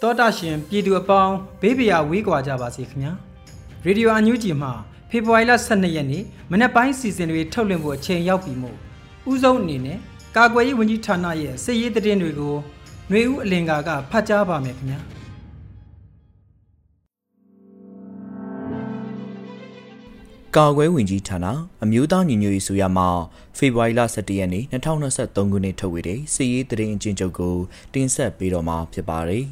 တောတာရှင်ပြည်သူအပေါင်းဘေးပရာဝေးကွာကြပါစေခင်ဗျာ။ရေဒီယိုအန်ယူဂျီမှဖေဖော်ဝါရီလ12ရက်နေ့မနက်ပိုင်းစီစဉ်တွေထုတ်လွှင့်ဖို့အချိန်ရောက်ပြီမို့ဥဆုံးအနေနဲ့ကာကွယ်ရေးဝန်ကြီးဌာနရဲ့စစ်ရေးသတင်းတွေကိုຫນွေဦးအလင်္ကာကဖတ်ကြားပါမယ်ခင်ဗျာ။ ကာကွယ်ဝင်ကြီးဌာနအမျိုးသားညီညွတ်ရေးဆိုရမှဖေဖော်ဝါရီလ17ရက်နေ့2023ခုနှစ်ထုတ်ဝေတဲ့စီရေးတရင်အချင်းချုပ်ကိုတင်ဆက်ပေးတော့မှာဖြစ်ပါတယ်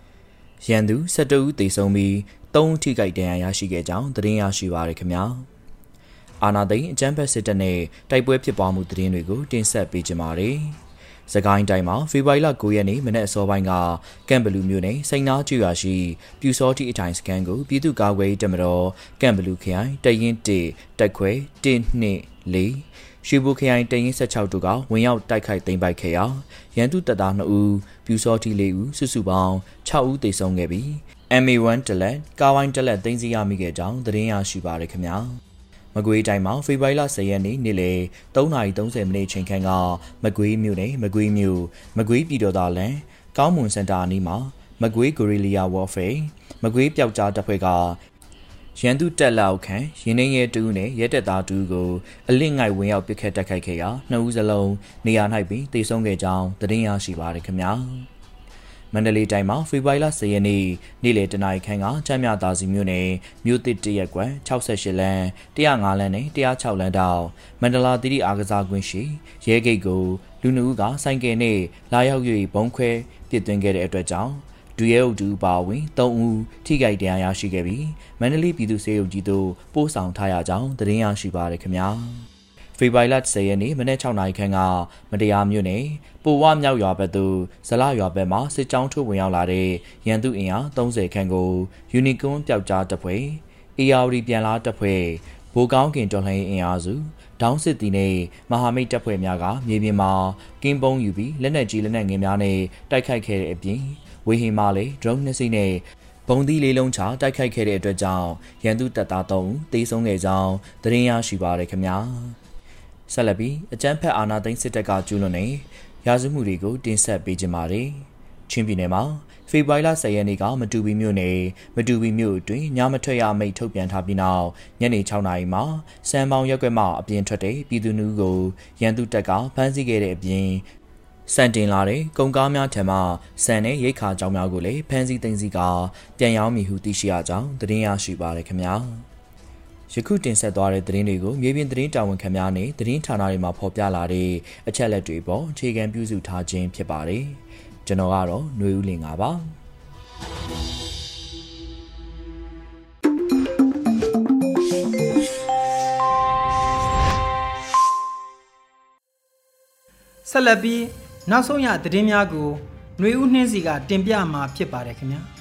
။ရန်သူ17ဦးသေဆုံးပြီး3ဦးထိခိုက်ဒဏ်ရာရရှိခဲ့ကြောင်းသတင်းရရှိပါရခင်ဗျာ။အာနာသိန်းအကြမ်းဖက်စစ်တပ်နဲ့တိုက်ပွဲဖြစ်ပွားမှုသတင်းတွေကိုတင်ဆက်ပေးကြပါမယ်။။ စကိုင်းတိုင်းမှာဖေဖော်ဝါရီလ9ရက်နေ့မနက်အစောပိုင်းကကမ်ဘလူမြို့နယ်စိန်နာကျွော်ရှိပြူစောတိအထိုင်စခန်းကိုပြည်သူ့ကာကွယ်ရေးတပ်မတော်ကမ်ဘလူခရိုင်တရင်1တက်ခွဲ1 2 4ရွှေဘိုခရိုင်တရင်16တို့ကဝင်ရောက်တိုက်ခိုက်သိမ်းပိုက်ခဲ့ရာရန်သူတပ်သား2ဦးပြူစောတိ4ဦးစုစုပေါင်း6ဦးသေဆုံးခဲ့ပြီး MA1 တလက်ကာဝိုင်းတလက်သိမ်းဆီးရမိခဲ့ကြောင်းသတင်းရရှိပါရခင်ဗျာ။ မကွေးတိုင်းမှာဖေဖော်ဝါရီလ10ရက်နေ့နေ့လယ်3:30မိနစ်ချိန်ခန့်ကမကွေးမြို့နယ်မကွေးမြို့မကွေးပြည်တော်သားလန်ကောင်းမွန်စင်တာအနီးမှာမကွေးဂိုရီလီယာဝေါ်ဖေးမကွေးပျောက်ကြားတပ်ဖွဲ့ကရန်သူတက်လောက်ခံရင်းနှင်းရဲတူးနဲ့ရဲတက်သားတူးကိုအလင့်ငိုက်ဝင်ရောက်ပစ်ခတ်တိုက်ခိုက်ခဲ့ရာနှစ်ဦးစလုံးနေရာ၌ပြီးတေဆုံးခဲ့ကြောင်းသတင်းရရှိပါရခင်ဗျာ။ မန္တလေးတိုင်းမှာဖေဖော်ဝါရီလ10ရက်နေ့နေ့လယ်တနာရီခန့်ကချမ်းမြသာစီမြို့နယ်မြို့တစ်တရက်ကွယ်68လမ်း105လမ်းနဲ့106လမ်းတောင်မန္တလာတိတိအားကစားကွင်းရှိရဲဂိတ်ကိုလူနှုကဆိုင်ကယ်နဲ့လာရောက်၍ဘုံခွဲပစ်သွင်းခဲ့တဲ့အတွက်ကြောင့်ဒူရဲအုပ်တူပါဝင်၃ဦးထိခိုက်ဒဏ်ရာရရှိခဲ့ပြီးမန္တလေးပြည်သူ့စေအုပ်ကြီးတို့ပို့ဆောင်ထားရကြောင်းသတင်းရရှိပါရခင်ဗျာ။ ဖေဖော်ဝါရီလ10ရက်နေ့မနေ့6နာရီခန့်ကမတရားမြို့နယ်ပိုဝမြောက်ရွာဘက်သို့ဇလရွာဘက်မှစစ်ကြောင်းထိုးဝင်ရောက်လာတဲ့ရန်သူအင်အား30ခန့်ကိုယူနီကွန်းပျောက်ကြားတပ်ဖွဲ့အေယာဝတီပြန်လာတပ်ဖွဲ့ဘိုးကောင်းကင်တော်လှန်ရေးအင်အားစုဒေါင်းစစ်တီနဲ့မဟာမိတ်တပ်ဖွဲ့များကမြေပြင်မှာကင်းပုံးယူပြီးလက်နက်ကြီးလက်နက်ငယ်များနဲ့တိုက်ခိုက်ခဲ့တဲ့အပြင်ဝေဟင်မှလည်း drone နှစ်စီးနဲ့ဘုံသီးလေးလုံးချတိုက်ခိုက်ခဲ့တဲ့အတွက်ကြောင့်ရန်သူတပ်သား3ဦးသေဆုံးခဲ့ကြောင်းသတင်းရရှိပါရခင်ဗျာ။ ဆက်လက်ပြီးအကြမ်းဖက်အာဏာသိမ်းစစ်တပ်ကကျူးလွန်တဲ့ရာဇဝမှုတွေကိုတင်ဆက်ပေးကြပါမယ်။ချင်းပြည်နယ်မှာဖေဖော်ဝါရီလ10ရက်နေ့ကမတူပီမြို့နယ်မတူပီမြို့အတွင်းညမထွက်ရအမိန့်ထုတ်ပြန်ထားပြီးနောက်ညနေ6နာရီမှာစံပေါင်းရက်ွက်မှအပြင်ထွက်တဲ့ပြည်သူလူကိုရန်သူတပ်ကဖမ်းဆီးခဲ့တဲ့အပြင်စံတင်လာတဲ့ကုန်ကားများထံမှစံနဲ့ရိတ်ခါကြောင်းများကိုလည်းဖမ်းဆီးသိမ်းဆည်းကပြန်ရောင်းမိဟုသိရှိရကြောင်းသတင်းရရှိပါရခင်ဗျာ။ ယခုတင်ဆက်သွားတဲ့သတင်းတွေကိုမြေပြင်သတင်းတာဝန်ခံများနဲ့သတင်းဌာနတွေမှာဖော်ပြလာတဲ့အချက်လက်တွေပေါ်အခြေခံပြုစုထားခြင်းဖြစ်ပါတယ်။ကျွန်တော်ကတော့ຫນွေဦးလင်ပါဆက်လက်ပြီးနောက်ဆုံးရသတင်းများကိုຫນွေဦးနှင်းစီကတင်ပြမှာဖြစ်ပါတယ်ခင်ဗျာ။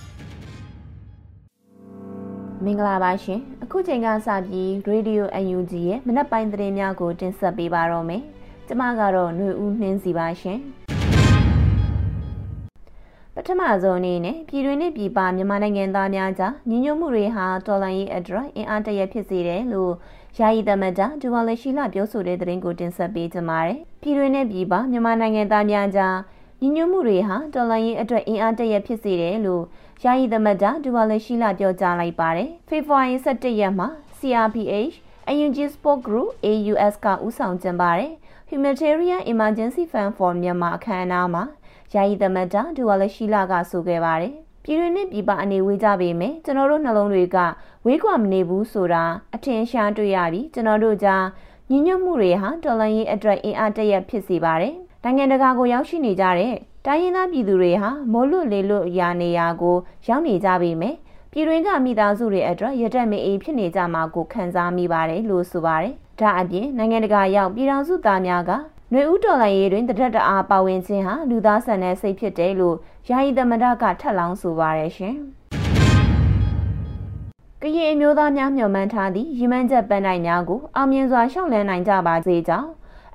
မင်္ဂလာပါရှင်အခုချိန်ကစပြီး Radio UNG ရဲ့မနက်ပိုင်းသတင်းများကိုတင်ဆက်ပေးပါတော့မယ်ကျမကတော့ຫນွေဦးနှင်းစီပါရှင်ပထမဆုံးအနေနဲ့ပြည်တွင်းနဲ့ပြည်ပမြန်မာနိုင်ငံသားများကြားညီညွတ်မှုတွေဟာတော်လှန်ရေးအတွက်အင်အားတရဖြစ်စေတယ်လို့ယာယီသမတာဒူဝါလရှိလာပြောဆိုတဲ့သတင်းကိုတင်ဆက်ပေးကြပါမယ်ပြည်တွင်းနဲ့ပြည်ပမြန်မာနိုင်ငံသားများကြား ညီညွတ်မှုတွေဟာတော်လှန်ရေးအတွက်အင်အားတရဖြစ်စေတယ်လို့ယာယီသမတ်တာဒူဝါလရှိလာပြောကြားလိုက်ပါတယ်ဖေဖော်ဝါရီ17ရက်မှာ CRPH AUG Sport Group AUS ကဦးဆောင်ကျင်းပါတယ် Humanitarian Emergency Fund for Myanmar အခမ်းအနားမှာယာယီသမတ်တာဒူဝါလရှိလာကဆိုခဲ့ပါတယ်။ပြည်တွင်းနဲ့ပြည်ပအနေဝေးကြပေမယ့်ကျွန်တော်တို့နှလုံးတွေကဝေးကွာမနေဘူးဆိုတာအထင်ရှားတွေ့ရပြီးကျွန်တော်တို့ကြားညီညွတ်မှုတွေဟာတော်လန်ရေးအတွက်အင်အားတရက်ဖြစ်စေပါတယ်။ နိုင်ငံတကာကိုရောက်ရှိနေကြတဲ့တိုင်းရင်းသားပြည်သူတွေဟာမိုးလွတ်လေလွတ်ရာနေရာကိုရောက်နေကြပေမယ့်ပြည်တွင်းကမိသားစုတွေအတွက်ရတက်မအေးဖြစ်နေကြမှာကိုခံစားမိပါတယ်လို့ဆိုပါတယ်။ဒါအပြင်နိုင်ငံတကာရောက်ပြည်ထောင်စုသားများကຫນွေဦးတော်လိုင်းရေးတွင်တရက်တအားပါဝင်ခြင်းဟာလူသားဆန်တဲ့စိတ်ဖြစ်တယ်လို့ယာယီသမဒကထပ်လောင်းဆိုပါရရှင်။ကရင်အမျိုးသားများမျှော်မှန်းထားသည့်ရီမန်းချက်ပန်းတိုင်များကိုအောင်မြင်စွာရှောက်လန်းနိုင်ကြပါစေကြောင်း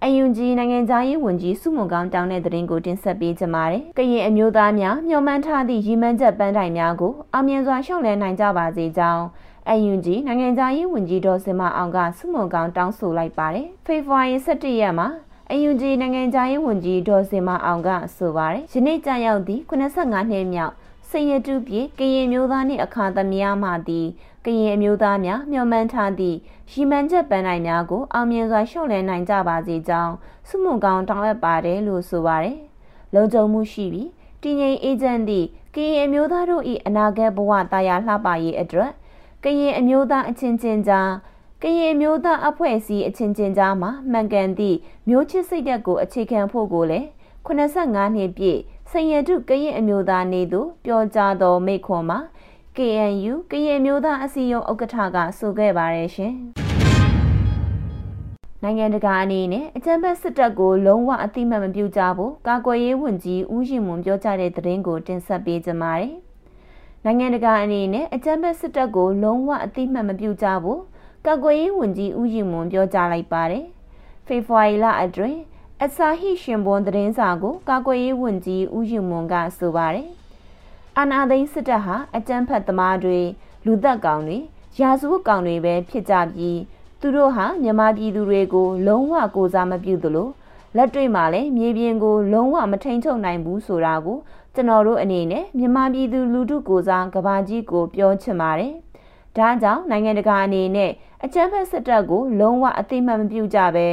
အယုံကြီးနိုင်ငံသားရေးဝန်ကြီးစုမွန်ကောင်းတောင်းတဲ့သတင်းကိုတင်ဆက်ပေးကြပါမယ်။ကရင်အမျိုးသားများမျှော်မှန်းထားသည့်ရီမန်းချက်ပန်းတိုင်များကိုအောင်မြင်စွာရှောက်လန်းနိုင်ကြပါစေကြောင်းအယုံကြီးနိုင်ငံသားရေးဝန်ကြီးဒေါ်စင်မအောင်ကစုမွန်ကောင်းတောင်းဆိုလိုက်ပါတယ်။ဖေဖော်ဝါရီ17ရက်မှာအယူဂျီနိုင်ငံသားရေးဝန်ကြီးဒေါ်စင်မအောင်ကဆိုပါတယ်ယနေ့ကြာရောက်သည့်85နှစ်မြောက်စရတုပြေကရင်မျိုးသားနှင့်အခါသမယမှသည် ကရင်အမျိုးသားများမျှော်မှန်းထားသည့်ရီမန်ချက်ပန်းနိုင်များကိုအောင်မြင်စွာရှော့လည်နိုင်ကြပါစေကြောင်းစုမုံကောင်းတောင်းအပ်ပါတယ်လို့ဆိုပါတယ်လုံခြုံမှုရှိပြီးတည်ငြိမ်အေဂျင့်သည့်ကရင်အမျိုးသားတို့၏အနာဂတ်ဘဝတာယာလှပရေးအတွက်ကရင်အမျိုးသားအချင်းချင်းကြားကရင်မျိုးသားအဖွဲ့အစည်းအချင်းချင်းကြားမှာမှန်ကန်သည့်မျိုးချစ်စိတ်ဓာတ်ကိုအခြေခံဖို့ကိုလည်း85နှစ်ပြည့်စရတုကရင်အမျိုးသားနေသူပြောကြားတော်မိခွန်မှာ KNU ကရင်မျိုးသားအစည်းအရုံးဥက္ကဋ္ဌကဆိုခဲ့ပါတယ်ရှင်နိုင်ငံတကာအနေနဲ့အကြမ်းဖက်စစ်တပ်ကိုလုံးဝအသိမှတ်မပြုကြဘူးကာကွယ်ရေးဝန်ကြီးဦးရင်မွန်ပြောကြားတဲ့သတင်းကိုတင်ဆက်ပေးကြပါမယ်နိုင်ငံတကာအနေနဲ့အကြမ်းဖက်စစ်တပ်ကိုလုံးဝအသိမှတ်မပြုကြဘူးကာကွယ်ရေးဝန်ကြီးဦးရင်မွန်ပြောကြားလိုက်ပါတယ်။ဖေဖော်ဝါရီလအတွင်းအစာဟိရှင်ဘွန်သတင်းစာကိုကာကွယ်ရေးဝန်ကြီးဦးရင်မွန်ကဆိုပါတယ်။ အာနာသိန်းစစ်တပ်ဟာအကြမ်းဖက်သမားတွေလူသက်ကောင်တွေရာဇဝတ်ကောင်တွေပဲဖြစ်ကြပြီးသူတို့ဟာမြန်မာပြည်သူတွေကို လုံးဝကိုစားမပြုသလိုလက်တွေ့မှာလည်းမြေပြင်ကို လုံးဝမထိန်ချုပ်နိုင်ဘူးဆိုတာကိုကျွန်တော်တို့အနေနဲ့မြန်မာပြည်သူလူထုကိုစားကဘာကြီးကိုပြောချင်ပါတယ်။ဒါကြောင့်နိုင်ငံတကာအနေနဲ့အကြမ်းဖက်စစ်တပ်ကို လုံးဝအသိမှတ်မပြုကြပဲ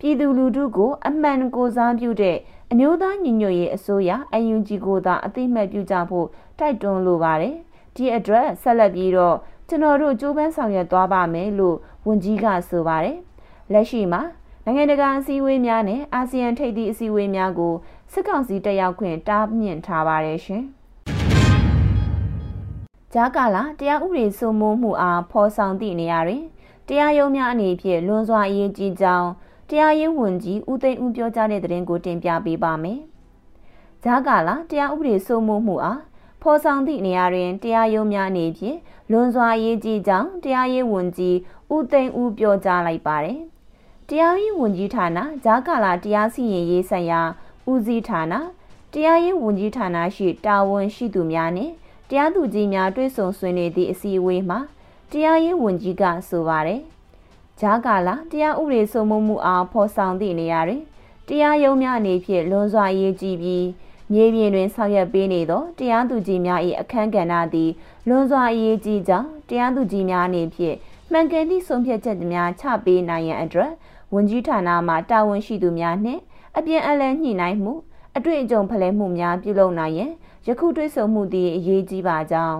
ပြည်သူလူထုကိုအမှန်ကိုစားပြုတဲ့ အမျိုးသားညီညွတ်ရေးအစိုးရ UNG ကိုသာအသိမှတ်ပြုကြဖို့တိုက်တွန်းလိုပါတယ်။ဒီအတွက်ဆက်လက်ပြီးတော့ကျွန်တော်တို့ကြိုးပမ်းဆောင်ရွက်သွားပါမယ်လို့ဝန်ကြီးကဆိုပါတယ်။လက်ရှိမှာနိုင်ငံတကာအစည်းအဝေးများနဲ့အာဆီယံထိပ်သီးအစည်းအဝေးများကိုစစ်ကောင်စီတက်ရောက်ခွင့်တားမြစ်ထားပါတယ်ရှင်။ကြားကာလတရားဥပဒေစိုးမိုးမှုအားဖော်ဆောင်သည့်နေရာတွင်တရားရုံးများအနေဖြင့်လွန်စွာအရေးကြီးကြောင်း တရားရေးဝန်ကြီးဦးသိန်းဦးပြောကြားတဲ့သတင်းကိုတင်ပြပေးပါမယ်။ကြားကာလတရားဥပဒေစိုးမိုးမှုအားဖော်ဆောင်သည့်နေရာတွင်တရားရုံးများအနေဖြင့်လွန်စွာအရေးကြီးကြောင်းတရားရေးဝန်ကြီးဦးသိန်းဦးပြောကြားလိုက်ပါတယ်။တရားရေးဝန်ကြီးဌာနကြားကာလတရားစီရင်ရေးဆိုင်ရာဦးစီးဌာနတရားရေးဝန်ကြီးဌာနရှိတာဝန်ရှိသူများနှင့်တရားသူကြီးများတွေ့ဆုံဆွေးနွေးသည့်အစည်းအဝေးမှာတရားရေးဝန်ကြီးကဆိုပါတယ်။ ဂျာကာလာတရားဥပဒေစိုးမိုးမှုအားဖော်ဆောင်သည့်နေရာတွင်တရားရုံးများအနေဖြင့်လွန်စွာအရေးကြီးပြီးမြေပြင်တွင်ဆောင်ရွက်ပေးနေသောတရားသူကြီးများ၏အခမ်းကဏ္ဍသည်လွန်စွာအရေးကြီးကြောင်းတရားသူကြီးများအနေဖြင့်မှန်ကန်သည့်ဆုံးဖြတ်ချက်များချပေးနိုင်ရန်အတွက်ဝန်ကြီးဌာနမှတာဝန်ရှိသူများနှင့်အပြန်အလှန်ညှိနှိုင်းမှုအတွေ့အကြုံဖလှယ်မှုများပြုလုပ်နိုင်ရန်ယခုတွေ့ဆုံမှုသည်အရေးကြီးပါကြောင်း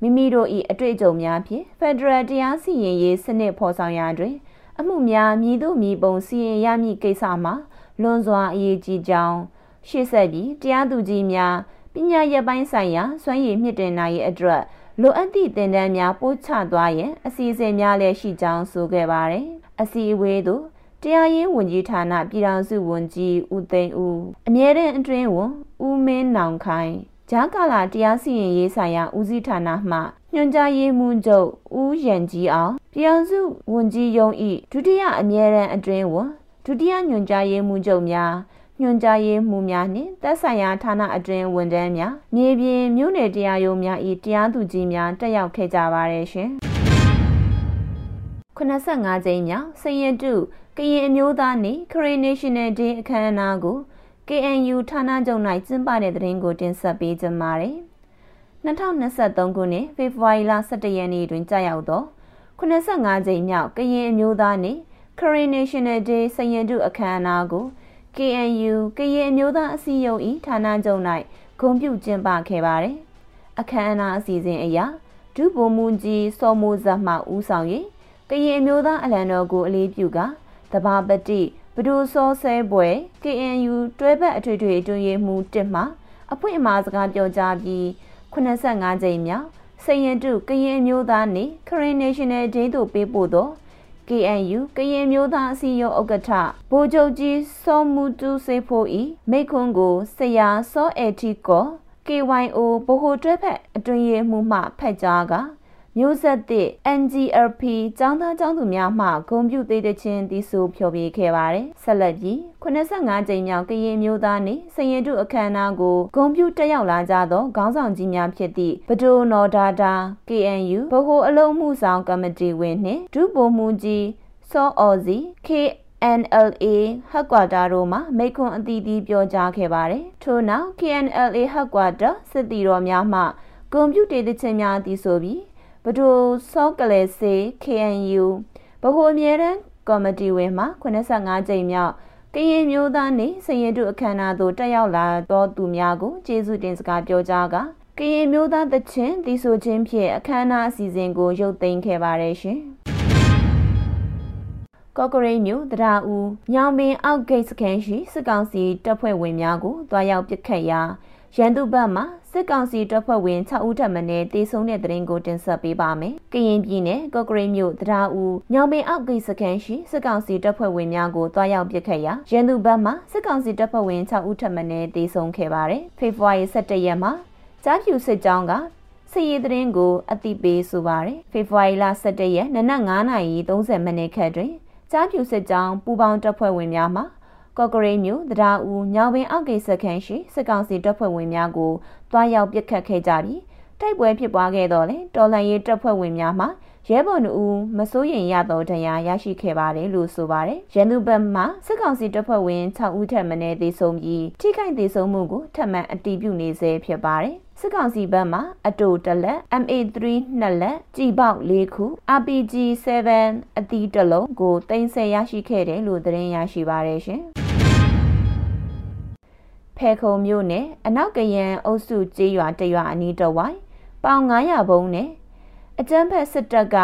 မိမိတို့၏အတွေ့အကြုံများဖြင့်ဖက်ဒရယ်တရားစီရင်ရေးစနစ်ဖော်ဆောင်ရာတွင် အမှုများမြည်သို့မြည်ပုံစီရင်ရမည့်ကိစ္စမှာလွန်စွာအရေးကြီးကြောင်းရှေ့ဆက်ပြီးတရားသူကြီးများပညာရပ်ပိုင်းဆိုင်ရာစွမ်းရည်မြင့်တင်နိုင်ရေးအတွက်လိုအပ်သည့်သင်တန်းများပို့ချသွားရန်အစီအစဉ်များလည်းရှိကြောင်းဆိုခဲ့ပါတယ်။အစည်းအဝေးသို့တရားရေးဝန်ကြီးဌာနပြည်ထောင်စုဝန်ကြီးဦးသိန်းဦးအမြဲတမ်းအတွင်းဝန်ဦးမင်းနောင်ခိုင် ဂျာကာလာတရားစီရင်ရေးဆိုင်ရာဦးစီးဌာနမှညွှန်ကြားရေးမှူးချုပ်ဦးရန်ကြီးအောင်ပြည်အောင်စုဝန်ကြီးရုံး၏ဒုတိယအမြဲတမ်းအတွင်းဝန်ဒုတိယညွှန်ကြားရေးမှူးချုပ်များညွှန်ကြားရေးမှူးများနှင့်သက်ဆိုင်ရာဌာနအတွင်းဝန်ထမ်းများမြေပြင်မြို့နယ်တရားရုံးများ၏တရားသူကြီးများတက်ရောက်ခဲ့ကြပါရရှင်85ကြိမ်မြောက်စရင်တုကရင်အမျိုးသားနေ့ Korean National Day အခမ်းအနားကို KNU ဌာနချုပ်၌ကျင်းပတဲ့သတင်းကိုတင်ဆက်ပေးကြပါမယ်။2023ခုနှစ်ဖေဖော်ဝါရီလ17ရက်နေ့တွင်ကြာရောက်သော85ကြိမ်မြောက်ကရင်အမျိုးသားနေ့ Korean National Day စရင်တုအခမ်းအနားကို KNU ကရင်အမျိုးသားအစည်းအရုံး၏ဌာနချုပ်၌ဂုဏ်ပြုကျင်းပခဲ့ပါတယ်။အခမ်းအနားအစီအစဉ်အရဒုဗိုလ်မှူးကြီးစောမိုးဇတ်မှဦးဆောင်၍ကရင်အမျိုးသားအလံတော်ကိုအလေးပြုကတဘာပတိ ဘဒူစောဆဲပွဲ KNU တွဲဘက်အထွေထွေအတွင်းရေးမှူးတစ်မှအဖွင့်အမှာစကားပြောကြားပြီး85ကြိမ်မြောက်စရင်တုကရင်အမျိုးသားနေ Korean National Day သို့ပေးပို့သော KNU ကရင်မျိုးသားအစည်းအရုံးဥက္ကဋ္ဌဗိုလ်ချုပ်ကြီးစောမူတူစေဖို့ဤမိခွန်းကိုဆရာစောအေတီကော KYO ဗဟိုတွဲဖက်အတွင်ရေးမှုမှဖက်ကြားက မျိုးဆက်သစ် NGRP ចောင်းသားចောင်းသူများမှဂုံပြုသေးတဲ့ချင်းတီးဆိုဖျော်ဖြေခဲ့ပါတယ်။ဆက်လက်ပြီး85ကြိမ်မြောက်ကရင်မျိုးသားနှင့်စရင်တုအခမ်းအနားကိုဂုံပြုတက်ရောက်လာကြသောခေါင်းဆောင်ကြီးများဖြစ်သည့်ဘဒိုနော်ဒါတာ KNU ဗဟိုအလုံးမှုဆောင်ကမတီဝင်နှင့်ဒုဗိုလ်မှူးကြီးစောအော်စီ K KNLA ဟက်ကွာတာတို့မှာမိခွန်းအသီးသီးပြောကြားခဲ့ပါတယ်။ထို့နောက် KNLA ဟက်ကွာတာစစ်တီတော်များမှကွန်ပျူတာတခြင်းများအသီးဆိုပြီး ဘဒိုစောကလေးစေ KNU ဗဟိုအမြဲတမ်းကော်မတီဝင်မှ85ကြိမ်မြောက်ကရင်မျိုးသားနေစရင်တို့အခမ်းအနားသို့တက်ရောက်လာသောသူများကိုကျေးဇူးတင်စကားပြောကြားကကရင်မျိုးသားသချင်းတီဆိုခြင်းဖြင့်အခမ်းအနားအစီအစဉ်ကိုရုပ်သိမ်းခဲ့ပါတယ်ရှင်။ကော့ကရိတ်မြို့တရာဦးညောင်ပင်အောက်ဂိတ်စခန်းရှိစစ်ကောင်စီတပ်ဖွဲ့ဝင်များကိုတွားရောက်ပစ်ခတ်ရာ ရန်သူဘက်မှစစ်ကောင်စီတပ်ဖွဲ့ဝင်6ဦးထပ်မံတေဆုံးတဲ့တဲ့ရင်ကိုတင်ဆက်ပေးပါမယ်။ကရင်ပြည်နယ်ကော့ကရိတ်မြို့တရာဦးညောင်ပင်အောက်ဂိတ်စခန်းရှိစစ်ကောင်စီတပ်ဖွဲ့ဝင်များကိုတွားရောက်ပစ်ခတ်ရာရန်သူဘက်မှစစ်ကောင်စီတပ်ဖွဲ့ဝင်6ဦးထပ်မံတေဆုံးခဲ့ပါတယ်။ဖေဖော်ဝါရီ17ရက်မှာကြားဖြူစစ်ကြောင်းကစစ်ရေးသတင်းကိုအသိပေးဆိုပါတယ်။ဖေဖော်ဝါရီလ17ရက်နနက်9:30မိနစ်ခန့်တွင်ကြားဖြူစစ်ကြောင်းပူပေါင်းတပ်ဖွဲ့ဝင်များမှ ကော့ကရိတ်မြို့တရားဦးညောင်ပင်အောက်ဂိတ်စခန်းရှိစစ်ကောင်စီတပ်ဖွဲ့ဝင်များကိုတွားရောက်ပစ်ခတ်ခဲ့ကြပြီးတိုက်ပွဲဖြစ်ပွားခဲ့တော့လေတော်လန်ရေးတပ်ဖွဲ့ဝင်များမှရဲဘော်နှူမစိုးရင်ရသောတရားရရှိခဲ့ပါတယ်လို့ဆိုပါတယ်။ရန်သူဘက်မှစစ်ကောင်စီတပ်ဖွဲ့ဝင်6ဦးထက်မနည်းသေဆုံးပြီးထိခိုက်သေဆုံးမှုကိုထပ်မံအတည်ပြုနေဆဲဖြစ်ပါတယ်။စစ်ကောင်စီဘက်မှအတူတလက် MA3 နှစ်လက်ကြည်ပေါက်၄ခု RPG 7 အသီးတစ်လုံးကိုတင်ဆက်ရရှိခဲ့တယ်လို့သတင်းရရှိပါရရှင် ဖဲခုံမြို့နယ်အနောက်ကရန်အုပ်စုကျေးရွာတရွာအနီးတစ်ဝိုင်းပေါင်900ဘုံနဲ့အကြမ်းဖက်စစ်တပ်က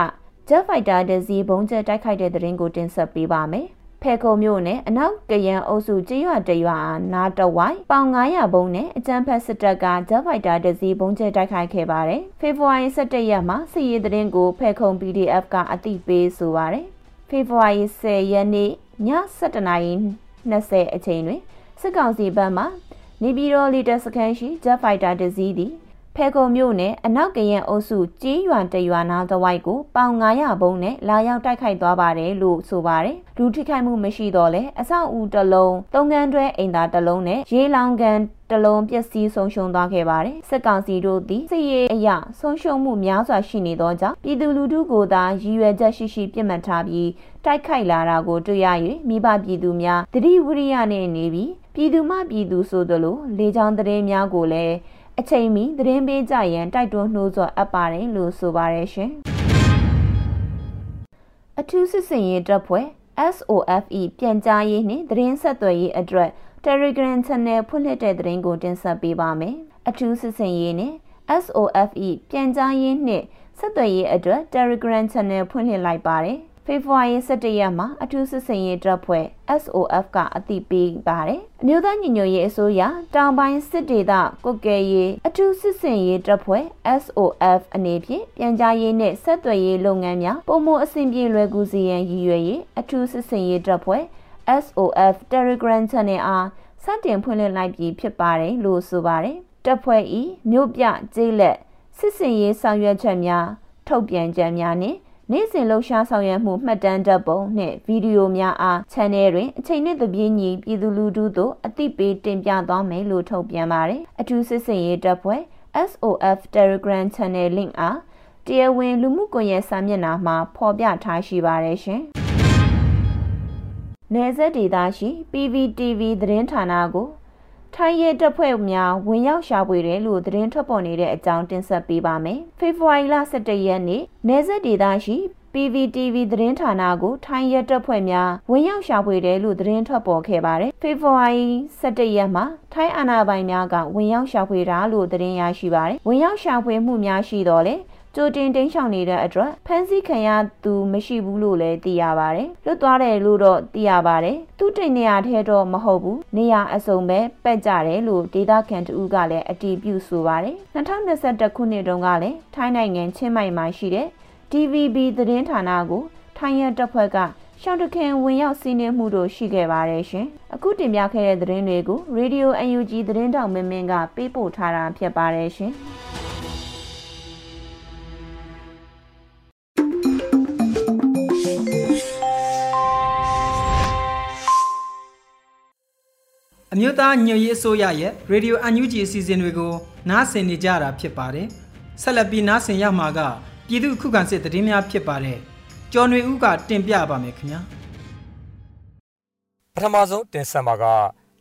Jet Fighter တစီဘုံကျဲတိုက်ခိုက်တဲ့သတင်းကိုတင်ဆက်ပေးပါမယ်ဖဲခုံမြို့နယ်အနောက်ကရန်အုပ်စုကျေးရွာတရွာနာတဝိုင်ပေါင်900ဘုံနဲ့အကြမ်းဖက်စစ်တပ်ကဂျက်ဖိုက်တာတစီဘုံကျဲတိုက်ခိုက်ခဲ့ပါတယ်။ဖေဖော်ဝါရီ17ရက်မှာစစ်ရေးသတင်းကိုဖဲခုံ PDF ကအသိပေးဆိုပါတယ်။ဖေဖော်ဝါရီ10ရက်နေ့ည7:20အချိန်တွင်စစ်ကောင်စီဘက်မှ နေပြည်တော်လီတာစခန်းရှိဂျက်ဖိုက်တာတစီသည် ဖဲခုံမြို့နယ်အနောက်ကရန်အုပ်စုကြီးရွာတရွာနာသဝိုက်ကိုပေါင်900ဘုံနဲ့လာရောက်တိုက်ခိုက်သွားပါတယ်လို့ဆိုပါတယ်။လူထိခိုက်မှုမရှိတော့လဲအဆောက်အဦတစ်လုံး၊သုံးကန်းတွဲအိမ်သာတစ်လုံးနဲ့ရေလောင်ကန်တလုံးပျက်စီးဆုံးရှုံးသွားခဲ့ပါတယ်။စစ်ကောင်စီတို့သည်စစ်ရေးအရဆုံးရှုံးမှုများစွာရှိနေသောကြောင့်ပြည်သူလူထုကိုသာရည်ရွယ်ချက်ရှိရှိပြစ်မှတ်ထားပြီးတိုက်ခိုက်လာတာကိုတွေ့ရ၍မိဘပြည်သူများတတိဝရိယနဲ့နေပြီးပြည်သူမှပြည်သူဆိုသလိုလေကြောင်းသတင်းများကိုလည်း အချိန်မီသတင်းပေးကြရန်တိုက်တွန်းနှိုးဆော်အပ်ပါတယ်လို့ဆိုပါတယ်ရှင်။အထူးစစ်စင်ရေးတပ်ဖွဲ့ SOFE ပြန်ကြားရေးနှင့်သတင်းဆက်သွယ်ရေးအတွက် Telegram Channel ဖွင့်လှစ်တဲ့သတင်းကိုတင်ဆက်ပေးပါမယ်။အထူးစစ်စင်ရေးနှင့် SOFE ပြန်ကြားရေးနှင့်ဆက်သွယ်ရေးအတွက် Telegram Channel ဖွင့်လှစ်လိုက်ပါတယ်။ ဖေဖော်ဝါရီ17ရက်မှာအထူးစစ်စင်ရေးတပ်ဖွဲ့ SOF ကအသိပေးပါတယ်။အမျိုးသားညီညွတ်ရေးအစိုးရတောင်ပိုင်းစစ်ဒေသကုတ်ကဲရေးအထူးစစ်စင်ရေးတပ်ဖွဲ့ SOF အနေဖြင့်ပြန်ကြားရေးနဲ့ဆက်သွယ်ရေးလုပ်ငန်းများပုံမအဆင်ပြေလွယ်ကူစေရန်ရည်ရွယ်ရေးအထူးစစ်စင်ရေးတပ်ဖွဲ့ SOF Telegram Channel အားစတင်ဖွင့်လှစ်လိုက်ပြီးဖြစ်ပါတယ်လို့ဆိုပါတယ်။တပ်ဖွဲ့ဤမြို့ပြကျေးလက်စစ်စင်ရေးဆောင်ရွက်ချက်များထုတ်ပြန်ချက်များနှင့် နေ့စဉ်လှုပ်ရှားဆောင်ရွက်မှုမှတ်တမ်းဓာတ်ပုံနှင့်ဗီဒီယိုများအား channel တွင်အချိန်နဲ့တပြေးညီပြည်သူလူထုသို့အသိပေးတင်ပြသွားမယ်လို့ထုတ်ပြန်ပါတယ်။အထူးစစ်စင်ရေးတပ်ဖွဲ့ SOF Telegram Channel link အားတရားဝင်လူမှုကွန်ရက်စာမျက်နှာမှာဖော်ပြထားရှိပါတယ်ရှင်။နယ်စပ်ဒေသရှိ PVTV သတင်းဌာနကို ထိုင်းရဲတပ်ဖွဲ့များဝင်ရောက်ရှာဖွေတယ်လို့သတင်းထွက်ပေါ်နေတဲ့အကြောင်းတင်ဆက်ပေးပါမယ်။ဖေဖော်ဝါရီလ17ရက်နေ့နယ်စပ်ဒေသရှိ PVTV သတင်းဌာနကိုထိုင်းရဲတပ်ဖွဲ့များဝင်ရောက်ရှာဖွေတယ်လို့သတင်းထွက်ပေါ်ခဲ့ပါတယ်။ဖေဖော်ဝါရီ17ရက်မှာထိုင်းအာဏာပိုင်များကဝင်ရောက်ရှာဖွေတာလို့သတင်းရရှိပါတယ်။ဝင်ရောက်ရှာဖွေမှုများရှိတော့လေ ကြိုတင်တင်းရှောင်နေတဲ့အတွက်ဖမ်းဆီးခံရသူမရှိဘူးလို့လည်းသိရပါတယ်။လွတ်သွားတယ်လို့တော့သိရပါတယ်။သူတိတ်နေရာထဲတော့မဟုတ်ဘူး။နေရာအစုံပဲပက်ကြတယ်လို့ဒေတာခန်တူကလည်းအတီးပြုဆိုပါတယ်။2021ခုနှစ်တုန်းကလည်းထိုင်းနိုင်ငံချင်းမိုင်မှာရှိတဲ့ TVB သတင်းဌာနကိုထိုင်းရတပ်ဖွဲ့ကရှောင်းတခင်ဝင်ရောက်စီးနင်းမှုတို့ရှိခဲ့ပါတယ်ရှင်။အခုတင်ပြခဲ့တဲ့သတင်းတွေကို Radio UNG သတင်းတောင်မင်းမင်းကပေးပို့ထားတာဖြစ်ပါတယ်ရှင်။ အမျိုးသားညွရေးအစိုးရရဲ့ Radio UNG အစီအစဉ်တွေကိုနားဆင်နေကြတာဖြစ်ပါတယ်။ဆက်လက်ပြီးနားဆင်ရမှာကပြည်သူခုခံစစ်တည်င်းများဖြစ်ပါတယ်။ကျော်နွေဦးကတင်ပြပါမယ်ခင်ဗျာ။ပထမဆုံးတင်ဆက်မှာက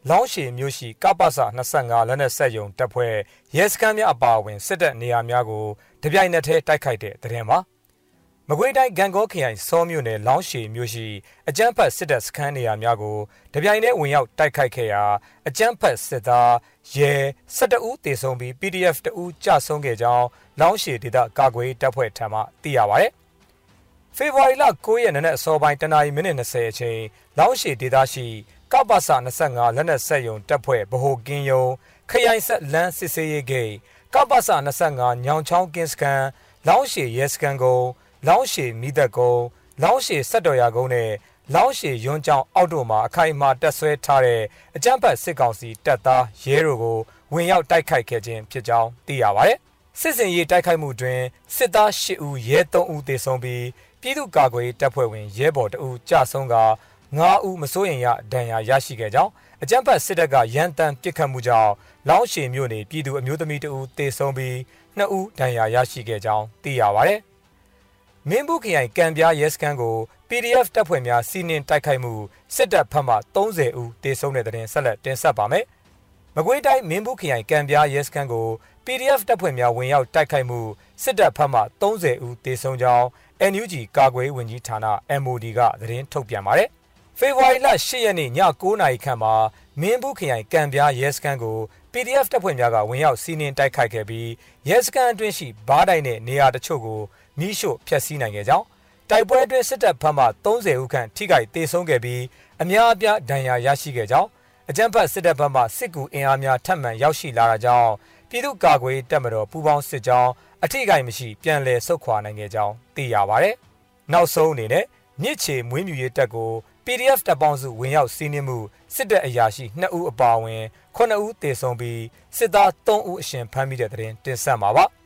လောင်းရှည်မြို့ရှိကပ္ပစ25လက်နက်ဆက်ယုံတပ်ဖွဲ့ရဲစခန်းများအပါအဝင်စစ်တပ်နေရာများကိုတပြိုင်နက်တည်းတိုက်ခိုက်တဲ့တရင်ပါ။ မကွေးတိုင်းဂံကောခရိုင်စောမြို့နယ်လောင်းရှည်မြို့ရှိအကြမ်းဖက်စစ်တပ်စခန်းနေရာများကိုတပြိုင်တည်းဝင်ရောက်တိုက်ခိုက်ခဲ့ရာအကြမ်းဖက်စစ်သားရဲ12ဦးတေဆုံးပြီး PDF တဦးကြဆုံးခဲ့ကြောင်းလောင်းရှည်ဒေသကာကွယ်တပ်ဖွဲ့ထံမှသိရပါဗျ။ဖေဖော်ဝါရီလ9ရက်နေ့အစောပိုင်းတနာရီမိနစ်20အချိန်လောင်းရှည်ဒေသရှိကပ္ပစ25လက်နက်ဆက်ယုံတပ်ဖွဲ့ဗဟိုကင်းယုံခရိုင်ဆက်လန်းစစ်စေးရေးဂိတ်ကပ္ပစ25ညောင်ချောင်းကင်းစကန်လောင်းရှည်ရဲစကန်ကုန်း လောင်းရှည်မိသက်ကုန်းလောင်းရှည်ဆက်တော်ရကုန်းနဲ့လောင်းရှည်ရွန်းကျောင်းအောက်တို့မှာအခိုင်အမာတက်ဆွဲထားတဲ့အကြမ်းဖက်စစ်ကောင်စီတပ်သားရဲတို့ကိုဝင်ရောက်တိုက်ခိုက်ခဲ့ခြင်းဖြစ်ကြောင်းသိရပါတယ်။စစ်စင်ရေးတိုက်ခိုက်မှုတွင်စစ်သား၈ဦးရဲ၃ဦးသေဆုံးပြီးပြည်သူ့ကာကွယ်တပ်ဖွဲ့ဝင်ရဲဘော်2ဦးကြာဆုံးက9ဦးမစိုးရင်ရဒဏ်ရာရရှိခဲ့ကြောင်းအကြမ်းဖက်စစ်တပ်ကရန်တမ်းပစ်ခတ်မှုကြောင့်လောင်းရှည်မြို့နယ်ပြည်သူအမျိုးသမီး2ဦးသေဆုံးပြီး2ဦးဒဏ်ရာရရှိခဲ့ကြောင်းသိရပါတယ်။ မင်းဘူးခရိုင်ကံပြားရဲစခန်းကို PDF တပ်ဖွဲ့များစီးနင်းတိုက်ခိုက်မှုစစ်တပ်ဖက်မှ30ဦးတေဆုံးတဲ့တဲ့တင်ဆက်လက်တင်ဆက်ပါမယ်။မကွေးတိုင်းမင်းဘူးခရိုင်ကံပြားရဲစခန်းကို PDF တပ်ဖွဲ့များဝင်ရောက်တိုက်ခိုက်မှုစစ်တပ်ဖက်မှ30ဦးတေဆုံးကြောင်း NUG ကာကွယ်ဝင်ကြီးဌာန MOD ကသတင်းထုတ်ပြန်ပါတယ်။ဖေဖော်ဝါရီလ10ရက်နေ့ည9:00နာရီခန့်မှာမင်းဘူးခရိုင်ကံပြားရဲစခန်းကို PDF တပ်ဖွဲ့များကဝင်ရောက်စီးနင်းတိုက်ခိုက်ခဲ့ပြီးရဲစခန်းအတွင်းရှိဘားတိုင်နဲ့နေရာတချို့ကို မိရှို့ဖျက်ဆီးနိုင်ခဲ့ကြောင်းတိုက်ပွဲအတွင်းစစ်တပ်ဖက်မှ30ဦးခန့်ထိခိုက်ဒေဆုံးခဲ့ပြီးအများအပြားဒဏ်ရာရရှိခဲ့ကြောင်းအကြမ်းဖက်စစ်တပ်ဘက်မှစစ်ကူအင်အားများထပ်မံရောက်ရှိလာတာကြောင့်ပြည်သူ့ကာကွယ်တပ်မတော်ပူးပေါင်းစစ်ကြောင်းအထိကိမရှိပြန်လည်ဆုတ်ခွာနိုင်ခဲ့ကြောင်းသိရပါဗျ။နောက်ဆုံးအနေနဲ့မြစ်ချေမွေးမြူရေးတပ်ကို PDF တပ်ပေါင်းစုဝင်ရောက်စီးနင်းမှုစစ်တပ်အရာရှိ2ဦးအပါအဝင်9ဦးသေဆုံးပြီးစစ်သား3ဦးအရှင်ဖမ်းမိတဲ့တဲ့တင်တင်ဆက်မှာပါ။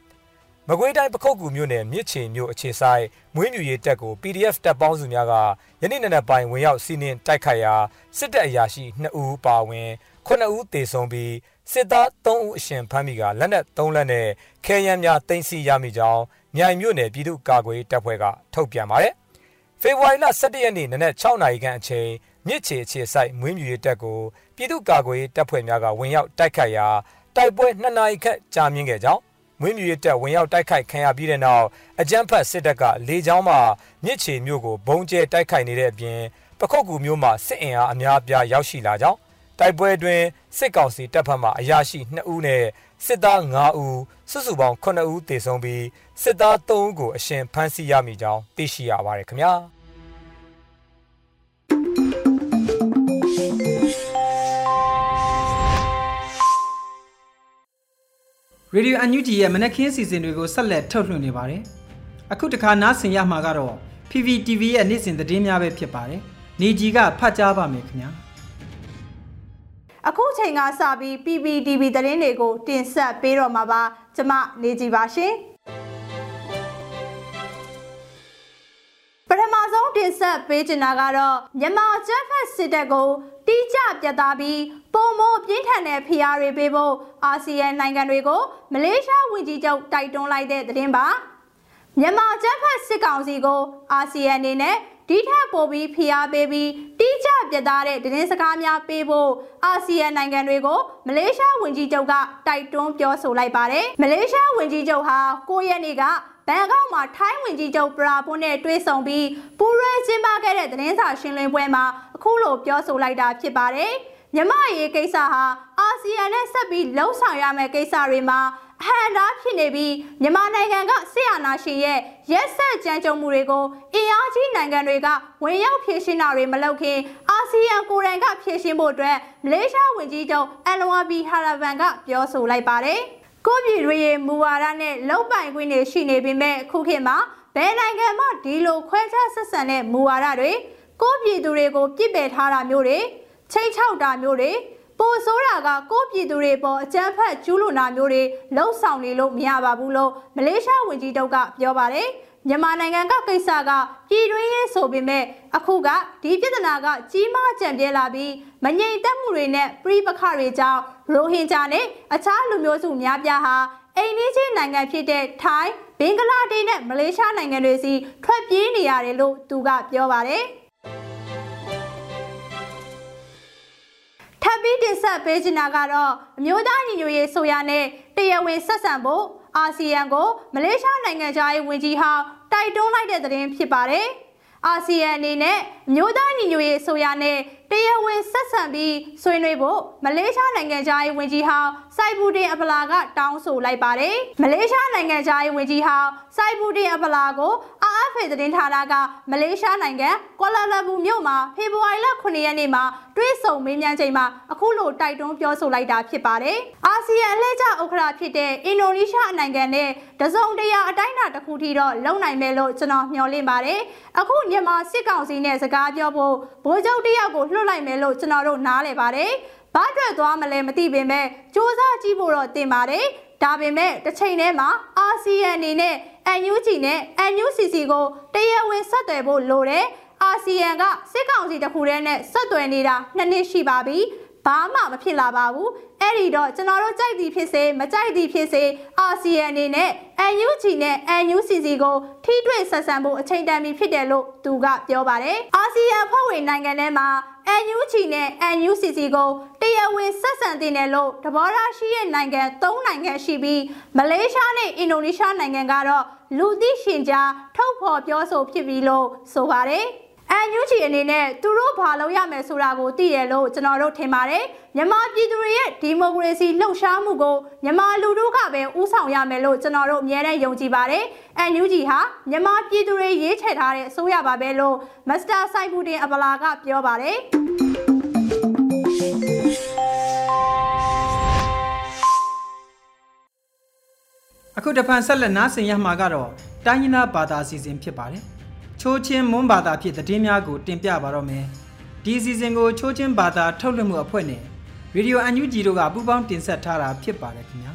မကွေးတိုင်းပခုတ်ကူမြို့နယ်မြစ်ချေမြို့အခြေဆိုင်မွေးမြူရေးတပ်ကို PDF တပ်ပေါင်းစုများကယနေ့နေ့ပိုင်းဝင်ရောက်စီးနင်းတိုက်ခိုက်ရာစစ်တပ်အရာရှိ2ဦးပါဝင်9ဦးသေဆုံးပြီးစစ်သား3ဦးအရှင်ဖမ်းမိကလက်နက်3လက်နဲ့ခဲယမ်းများတင်စီရမိကြောင်းမြိုင်မြို့နယ်ပြည်သူ့ကာကွယ်တပ်ဖွဲ့ကထုတ်ပြန်ပါတယ်။ဖေဖော်ဝါရီလ17ရက်နေ့နနက်6နာရီခန့်အချိန်မြစ်ချေအခြေဆိုင်မွေးမြူရေးတပ်ကိုပြည်သူ့ကာကွယ်တပ်ဖွဲ့များကဝင်ရောက်တိုက်ခိုက်ရာတိုက်ပွဲ2နာရီခန့်ကြာမြင့်ခဲ့ကြောင်း မွေးမြူရေးတပ်ဝင်ရောက်တိုက်ခိုက်ခံရပြီးတဲ့နောက်အကြမ်းဖက်စစ်တပ်ကလေကြောင်းမှမြစ်ချေမြို့ကိုဘုံကျဲတိုက်ခိုက်နေတဲ့အပြင်ပခုတ်ကူမြို့မှာစစ်အင်အားအများအပြားရောက်ရှိလာကြောင်းတိုက်ပွဲတွင်စစ်ကောင်စီတပ်ဖက်မှအရာရှိ2ဦးနဲ့စစ်သား5ဦးစုစုပေါင်း9ဦးသေဆုံးပြီးစစ်သား3ဦးကိုအရှင်ဖမ်းဆီးရမိကြောင်းသိရှိရပါတယ်ခင်ဗျာ။ Radio UNG ရဲ့မနက်ခင်းစီစဉ်တွေကိုဆက်လက်ထုတ်လွှင့်နေပါတယ်။အခုတခါနားဆင်ရမှာကတော့ PPTV ရဲ့နေ့စဉ်သတင်းများပဲဖြစ်ပါတယ်။နေကြီးကဖတ်ကြားပါမယ်ခင်ဗျာ။အခုချိန်ကစပြီး PPTV သတင်းတွေကိုတင်ဆက်ပေးတော့မှာပါ။ကျမနေကြည်ပါရှင်။ ထမဆုံးတင်ဆက်ပေးချင်တာကတော့မြန်မာကျန်းဖက်စစ်တပ်ကိုတိကျပြတ်သားပြီးပုံမိုးပြင်းထန်တဲ့ဖိအားတွေပေးဖို့အာဆီယံနိုင်ငံတွေကိုမလေးရှားဝန်ကြီးချုပ်တိုက်တွန်းလိုက်တဲ့သတင်းပါမြန်မာကျန်းဖက်စစ်ကောင်စီကိုအာဆီယံအနေနဲ့ဒီထက်ပိုပြီးဖိအားပေးပြီးတိကျပြတ်သားတဲ့သတင်းစကားများပေးဖို့အာဆီယံနိုင်ငံတွေကိုမလေးရှားဝန်ကြီးချုပ်ကတိုက်တွန်းပြောဆိုလိုက်ပါတယ်မလေးရှားဝန်ကြီးချုပ်ဟာ9ရက်နေ့က ဘဘန်ကောက်မှာထိုင်းဝင်ကြီးချုပ်ပရာပွန်းနဲ့တွေ့ဆုံပြီးပူရဲကျင်းပခဲ့တဲ့သတင်းစာရှင်းလင်းပွဲမှာအခုလိုပြောဆိုလိုက်တာဖြစ်ပါတယ်။မြမရေးကိစ္စဟာအာဆီယံနဲ့ဆက်ပြီးလှုံ့ဆော်ရမယ့်ကိစ္စတွေမှာအဟံတားဖြစ်နေပြီးမြန်မာနိုင်ငံကဆရာနာရှင်ရဲ့ရက်ဆက်ကြမ်းကြုတ်မှုတွေကိုအင်အားကြီးနိုင်ငံတွေကဝင်ရောက်ဖြည့်ရှင်းတာတွေမလုပ်ခင်အာဆီယံကိုယ်တိုင်ကဖြည့်ရှင်းဖို့အတွက်မလေးရှားဝန်ကြီးချုပ်အန်လဝါဘီဟာရဗန်ကပြောဆိုလိုက်ပါတယ်။ ကိုပြည်တွေရဲ့မူဝါဒနဲ့လုံပိုင်ခွင့်တွေရှိနေပေမဲ့အခုခေတ်မှာဘယ်နိုင်ငံမှဒီလိုခွဲခြားဆက်ဆံတဲ့မူဝါဒတွေကိုပြည်သူတွေကိုပြစ်ပယ်ထားတာမျိုးတွေချိန်ချောက်တာမျိုးတွေပိုဆိုးတာကကိုပြည်သူတွေပေါ်အကြမ်းဖက်ကျူးလွန်တာမျိုးတွေလှုံ့ဆော်နေလို့မရပါဘူးလို့မလေးရှားဝန်ကြီးချုပ်ကပြောပါတယ် မြန်မာနိုင်ငံကကိစ္စကပြည်တွင်းရေးဆိုပေမဲ့အခုကဒီပြဿနာကကြီးမားကြံပြဲလာပြီးမငြိမ်သက်မှုတွေနဲ့ပြည်ပခတွေကြောင့်ရိုဟင်ဂျာနဲ့အခြားလူမျိုးစုများပြားဟာအိမ်နီးချင်းနိုင်ငံဖြစ်တဲ့ထိုင်းဘင်္ဂလားဒေ့ရှ်နဲ့မလေးရှားနိုင်ငံတွေစီထွက်ပြေးနေရတယ်လို့သူကပြောပါတယ်။ထပ်ပြီးတင်ဆက်ပေးချင်တာကတော့အမျိုးသားညီညွတ်ရေးဆိုရနဲ့တရားဝင်ဆက်ဆံဖို့ အာဆီယံကိုမလေးရှားနိုင်ငံသားရေးဝန်ကြီးဟောင်းတိုက်တွန်းလိုက်တဲ့သတင်းဖြစ်ပါတယ်။အာဆီယံအနေနဲ့မျိုးသားညီညွတ်ရေးဆိုရနဲ့တရားဝင်ဆက်ဆံပြီးဆွေးနွေးဖို့မလေးရှားနိုင်ငံသားရေးဝန်ကြီးဟောင်း စိုက်ဘူတင်အပလာကတောင်းဆိုလိုက်ပါတယ်။မလေးရှားနိုင်ငံသားရေးဝန်ကြီးဟောင်းစိုက်ဘူတင်အပလာကို RFA သတင်းဌာနကမလေးရှားနိုင်ငံကွာလာလမ်ပူမြို့မှာဖေဖော်ဝါရီလ9ရက်နေ့မှာတွဲဆုံမေးမြန်းချိန်မှာအခုလိုတိုက်တွန်းပြောဆိုလိုက်တာဖြစ်ပါတယ်။အာဆီယံအလှည့်ကျဥက္ကဋ္ဌဖြစ်တဲ့အင်ဒိုနီးရှားနိုင်ငံနဲ့တစုံတရာအတိုင်းအတာတစ်ခုထိတော့လုံနိုင်မယ်လို့ကျွန်တော်မျှော်လင့်ပါတယ်။အခုမြန်မာစစ်ကောင်စီနဲ့စကားပြောဖို့ဗိုလ်ချုပ်တယောက်ကိုလွှတ်လိုက်မယ်လို့ကျွန်တော်တို့နားလည်ပါတယ်။ ဘာအတွက်သွားမလဲမသိပေမဲ့စူးစမ်းကြည့်ဖို့တော့တင်ပါတယ်။ဒါပေမဲ့တစ်ချိန်တည်းမှာအာဆီယံအနေနဲ့ NUG နဲ့ NUCC ကိုတရားဝင်ဆက်သွယ်ဖို့လိုတယ်။အာဆီယံကစစ်ကောင်စီတခုတည်းနဲ့ဆက်သွယ်နေတာနှစ်နှစ်ရှိပါပြီ။ဘာမှမဖြစ်လာပါဘူးအဲ့ဒီတော့ကျွန်တော်တို့ကြိုက်သည်ဖြစ်စေမကြိုက်သည်ဖြစ်စေအာဆီယံအနေနဲ့ NUG နဲ့ NUCC ကိုထိတွေ့ဆက်ဆံဖို့အချိန်တန်ပြီဖြစ်တယ်လို့သူကပြောပါတယ်အာဆီယံဖွဲ့ဝင်နိုင်ငံထဲမှာ NUG နဲ့ NUCC ကိုတရားဝင်ဆက်ဆံတင်တယ်လို့တဘောထားရှိတဲ့နိုင်ငံ၃နိုင်ငံရှိပြီးမလေးရှားနဲ့အင်ဒိုနီးရှားနိုင်ငံကတော့လူသိရှင်ကြားထုတ်ဖော်ပြောဆိုဖြစ်ပြီးလို့ဆိုပါတယ် အန်ယူချီအနေနဲ့သူတို့ဘာလုပ်ရမယ်ဆိုတာကိုသိတယ်လို့ကျွန်တော်တို့ထင်ပါတယ်မြန်မာပြည်သူတွေရဲ့ဒီမိုကရေစီလှုပ်ရှားမှုကိုမြန်မာလူထုကပဲဥဆောင်ရမယ်လို့ကျွန်တော်တို့အမြဲတမ်းယုံကြည်ပါတယ်အန်ယူဂျီဟာမြန်မာပြည်သူတွေရေးချယ်ထားတဲ့အစိုးရပါပဲလို့မစ္စတာဆိုင်ဘူတင်အပလာကပြောပါတယ်အခုတဖန်ဆက်လက်နားဆင်ရမှာကတော့တိုင်းရင်းသားဘာသာအစီအစဉ်ဖြစ်ပါတယ် ချိုးချင်းမွန်းဘာသာဖြစ်သတင်းများကိုတင်ပြပါတော့မယ်ဒီအစီအစဉ်ကိုချိုးချင်းဘာသာထုတ်လွှင့်မှုအဖွဲ့နဲ့ရေဒီယိုအန်ယူဂျီတို့ကပူးပေါင်းတင်ဆက်ထားတာဖြစ်ပါတယ်ခင်ဗျာ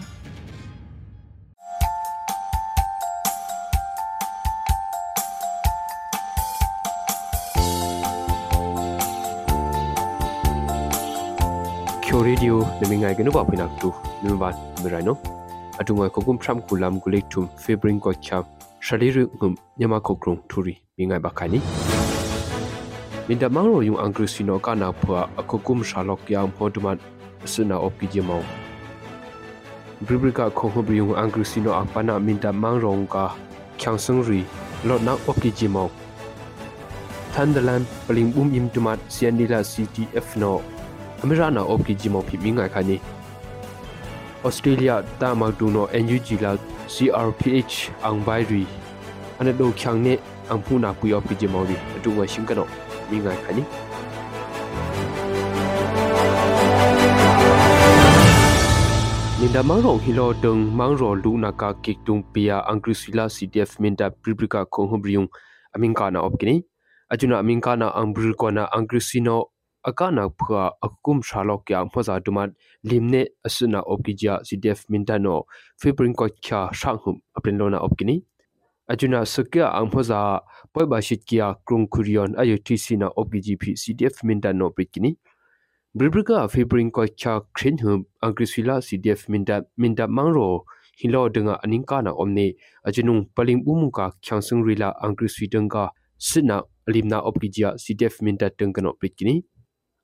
ချိုရေဒီယိုနမငိုင်ကနုပါဖိနာတူနမဘာမရိုင်နိုအတူမကိုကုမ်ဖရမ်ကူလမ်ဂူလိထုမ်ဖေဘရင်ကိုချပ် ရှရီရုငုံညမခုကရုံထူရီမိငိုင်ဘခါနီမင်ဒမောင်ရိုယုံအင်္ဂရိစီနိုကနာဖွာအခုကုမ်ရှာလော့ကယမ်ဟောဒမတ်စနာအော့ပီဂျမောဘရီဘရီကာခုံဟဘရီယုံအင်္ဂရိစီနိုအပနာမင်ဒမောင်ရောင်ကာချန်ဆန်ရီလော့နာအော့ပီဂျမောသန်ဒလန်ပလင်ဘုံအင်တမတ်ဆီယန်ဒီလာ CTF နိုအမေရနာအော့ပီဂျမောဖိမိငိုင်ခါနီဩစတြေးလျတာမတူနို NUG လာ CRPH အန်ဘိုင်ရီအနဒိုချန်နေအန်ဖူနာပူယောပီဂျမောရီအတူဝရှင်ကနောမိငိုင်ခါနီနိဒမောင်ရောဟီလိုတုံမောင်ရောလူနာကာကိကတုံပီယာအန်ကရစီလာ CDF မင်တာပရိပရိကာခုံဟဘရီယုံအမင်ကာနာအော့ကိနီအဂျုနာအမင်ကာနာအန်ဘရီကောနာအန်ကရစီနို akana phua akum shalok kya mhoza dumat limne asuna opkija cdf mintano fibrin ko kya shanghum aprin lona opkini ajuna sakya angmhoza poiba shitkia krung kurion ayotc na opgp cdf mintano pritkini bribrika fibrin ko kya khrinhum angrisila cdf minta minta mangro hilo denga aningka na omne ajunung paling bumuka kyangsung rila angriswidanga sina limna opkija cdf minta tengkano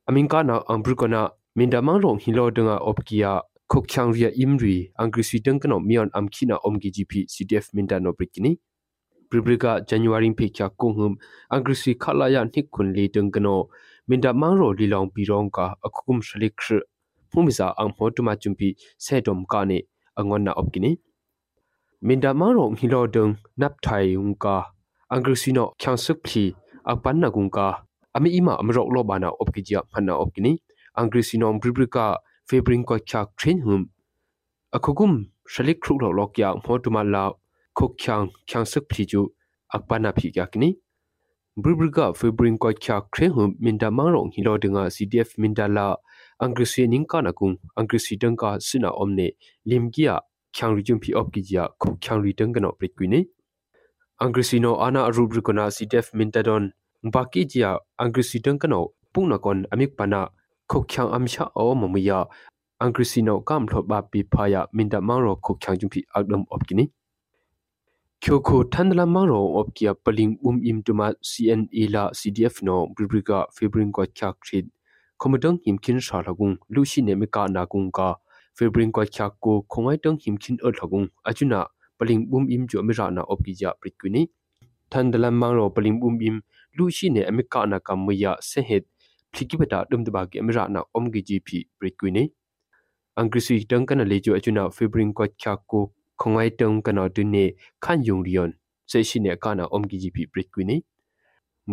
pritkini aminka na ambrukona mindamang rong hilo denga opkia khok khang ria imri angri sitang kano mion amkhina omgi gp cdf minta no prikini pribrika january phe kya konghum angri si khala ya nik khun le tung kano minta mangro lilong pirong ka akukum shalik khre phumisa ang hotuma chumpi setom ka ne angon na opkini minda mangro ngilo dung nap thai ungka angri sino khyang suk phi akpan na gungka ami ima amrok lo bana opkijia phanna opkini angri sino bribrika febring ko chak train hum akugum shalik khru lo lokya hotuma la khok khyang khyang suk phi ju akpana phi kya kini bribrika febring ko chak train hum minda mangro ngilo dunga cdf minda la angri si ning kana kung angri si dangka sina omne limgia kyang ri jumpi op ki ja khu kyang ri tang kano prit kwini angrisino ana arubrikona cdf mintadon baki jia angrisitang kano pungna kon amik pana khu kyang amsha o mamuya angrisino kam thlo ba pi phaya minda mangro khu kyang jumpi agdam op kini kyoko thandla mangro op kia paling um im tuma cne la cdf no bribrika febring ko chak thrit khomodong himkin sha lagung lushi ne me ka na kung ka febring ko chak ko khongai tong himkin ur lagung achuna paling bum im jo mi rana opki ja prikwini than dalam mangro paling bum im lu shi ne amika na kamya sehet phiki bata dum de ba ge mi rana omgi gp prikwini angrisi tang kana lejo achuna febring ko chak ko khongai tong kana dune khan yung rion se shi ne kana omgi gp prikwini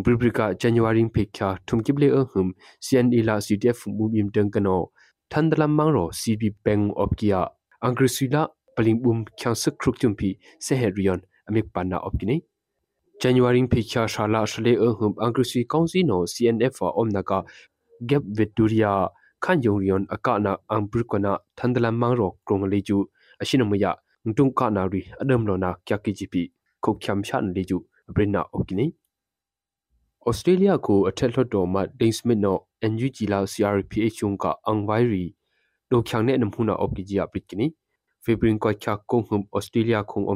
bribrika january phekya thumkible a hum cne la ctf mubim tang kana thandalam mangro cb bank of kia angrisila paling bum khyang sik kruk chumpi seherion amik panna opkini january phi kya shala shle a hum angrisi council no cnf omnaka gap victoria khan yongrion akana angbrukona thandalam mangro krongleju ashinamya ngtung kana ri adam lona kya kgp khokhyam shan leju brinna opkini Australia ko athello to ma Dane Smith no NUG la CRPH chung ka angwairi do khyang ne namhuna opki ji apikini febrin ko kya kong hum australia khong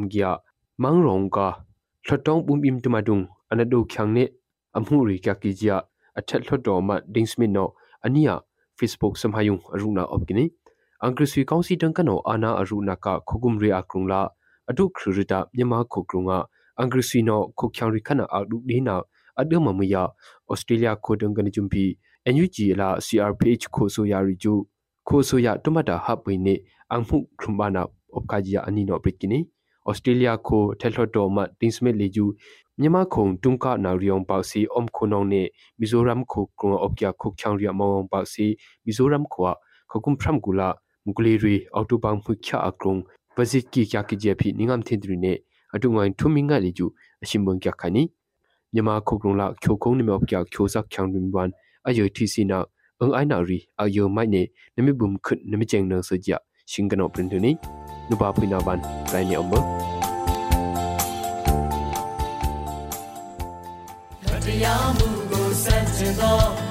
om gya mang rong ka thlotong bum im tuma dung anado khyang ne amhu ri kya ki jia athat thloto ma ding smith no ania facebook samhayung aruna opkini angrisui kaunsi tangkano ana aruna ka khogum ri akrungla adu khrurita myama khokrunga angrisui no khokhyang ri khana adu dina adu mamaya australia khodang gani jumpi NUG la CRPH kho so yari ju kho so ya tomata hapwe ne angmu khrumbana opkaji ani no britkini australia ko thelhoto ma tingsme leju myama khong tungka na riong pa si om khonong ne mizoram kho krong opkya khok chang ria mawang pa si mizoram khwa khokum phram gula mugli ri autobang mu kya akrong bazit ki kya ki je phi ningam thindri ne atungai thuminga leju asimbong kya khani myama khokrong la khyo khong ne opkya khyo sak chang rim wan ayo thi sina ang ai na ri ayo mai ne nami bum khut nami cheng nang sa ja shingano printuni nuba phina ban rai ne ombo တရားမှုကိုစัจကျင်သောရေ နုပါဖိနာဘန်လိုင်းနေအမတရားမှုကိုစတင်သော